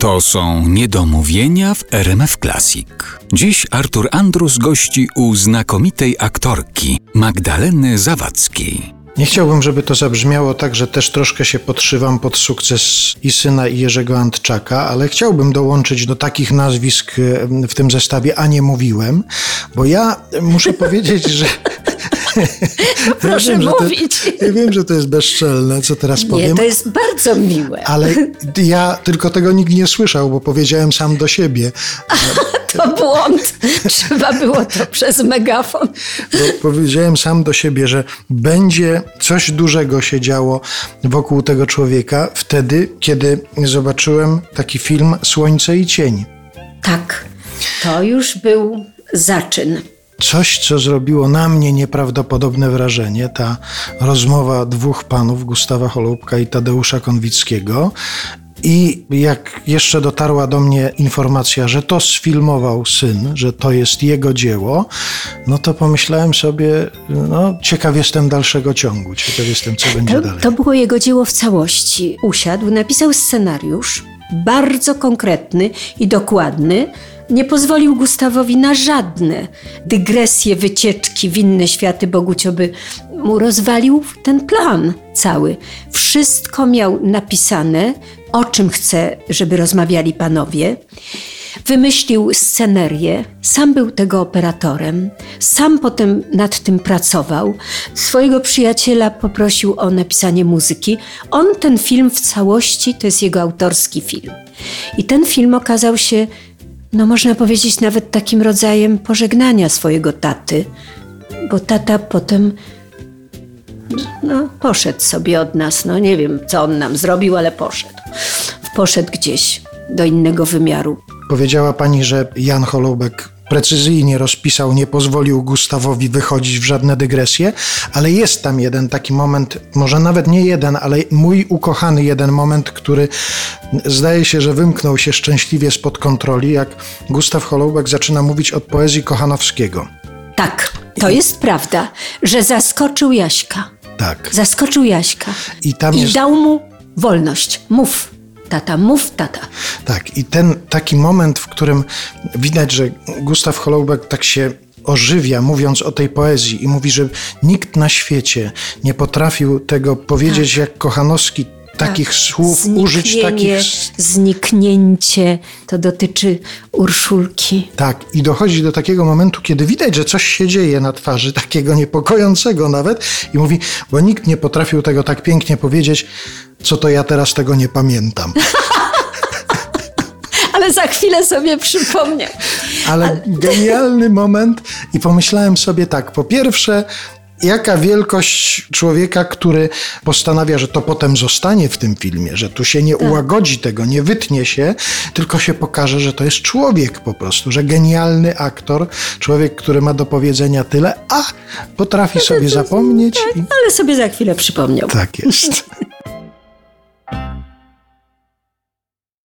To są niedomówienia w RMF Classic. Dziś Artur Andrus gości u znakomitej aktorki Magdaleny Zawadzkiej. Nie chciałbym, żeby to zabrzmiało tak, że też troszkę się podszywam pod sukces i syna i Jerzego Antczaka, ale chciałbym dołączyć do takich nazwisk w tym zestawie, a nie mówiłem, bo ja muszę powiedzieć, że Proszę ja wiem, mówić. To, ja wiem, że to jest bezczelne, co teraz powiem. Nie, to jest bardzo miłe. Ale ja tylko tego nikt nie słyszał, bo powiedziałem sam do siebie. To błąd. Trzeba było to przez megafon. Bo powiedziałem sam do siebie, że będzie coś dużego się działo wokół tego człowieka wtedy, kiedy zobaczyłem taki film Słońce i cień. Tak, to już był zaczyn. Coś, co zrobiło na mnie nieprawdopodobne wrażenie, ta rozmowa dwóch panów, Gustawa Holubka i Tadeusza Konwickiego. I jak jeszcze dotarła do mnie informacja, że to sfilmował syn, że to jest jego dzieło, no to pomyślałem sobie, no ciekaw jestem dalszego ciągu, ciekaw jestem, co będzie To, dalej. to było jego dzieło w całości. Usiadł, napisał scenariusz, bardzo konkretny i dokładny. Nie pozwolił Gustawowi na żadne dygresje, wycieczki w inne światy, bo Gucio by mu rozwalił ten plan cały. Wszystko miał napisane, o czym chce, żeby rozmawiali panowie. Wymyślił scenerię, sam był tego operatorem, sam potem nad tym pracował. Swojego przyjaciela poprosił o napisanie muzyki. On ten film w całości to jest jego autorski film. I ten film okazał się, no można powiedzieć, nawet takim rodzajem pożegnania swojego taty, bo tata potem no, poszedł sobie od nas. No nie wiem, co on nam zrobił, ale poszedł. Poszedł gdzieś do innego wymiaru. Powiedziała pani, że Jan Holubek precyzyjnie rozpisał, nie pozwolił Gustawowi wychodzić w żadne dygresje, ale jest tam jeden taki moment, może nawet nie jeden, ale mój ukochany jeden moment, który zdaje się, że wymknął się szczęśliwie spod kontroli, jak Gustaw Holubek zaczyna mówić od poezji Kochanowskiego. Tak, to jest prawda, że zaskoczył Jaśka. Tak. Zaskoczył Jaśka. I tam I jest- dał mu wolność. Mów, tata, mów, tata. Tak, i ten taki moment, w którym widać, że Gustaw Holubek tak się ożywia, mówiąc o tej poezji i mówi, że nikt na świecie nie potrafił tego powiedzieć jak Kochanowski, takich słów, użyć takich... Zniknięcie, to dotyczy Urszulki. Tak, i dochodzi do takiego momentu, kiedy widać, że coś się dzieje na twarzy, takiego niepokojącego nawet, i mówi, bo nikt nie potrafił tego tak pięknie powiedzieć, co to ja teraz tego nie pamiętam. Ale za chwilę sobie przypomniał. Ale genialny moment i pomyślałem sobie tak, po pierwsze, jaka wielkość człowieka, który postanawia, że to potem zostanie w tym filmie, że tu się nie ułagodzi tego, nie wytnie się, tylko się pokaże, że to jest człowiek po prostu, że genialny aktor, człowiek, który ma do powiedzenia tyle, a potrafi sobie zapomnieć i Ale sobie za chwilę przypomniał. tak jest.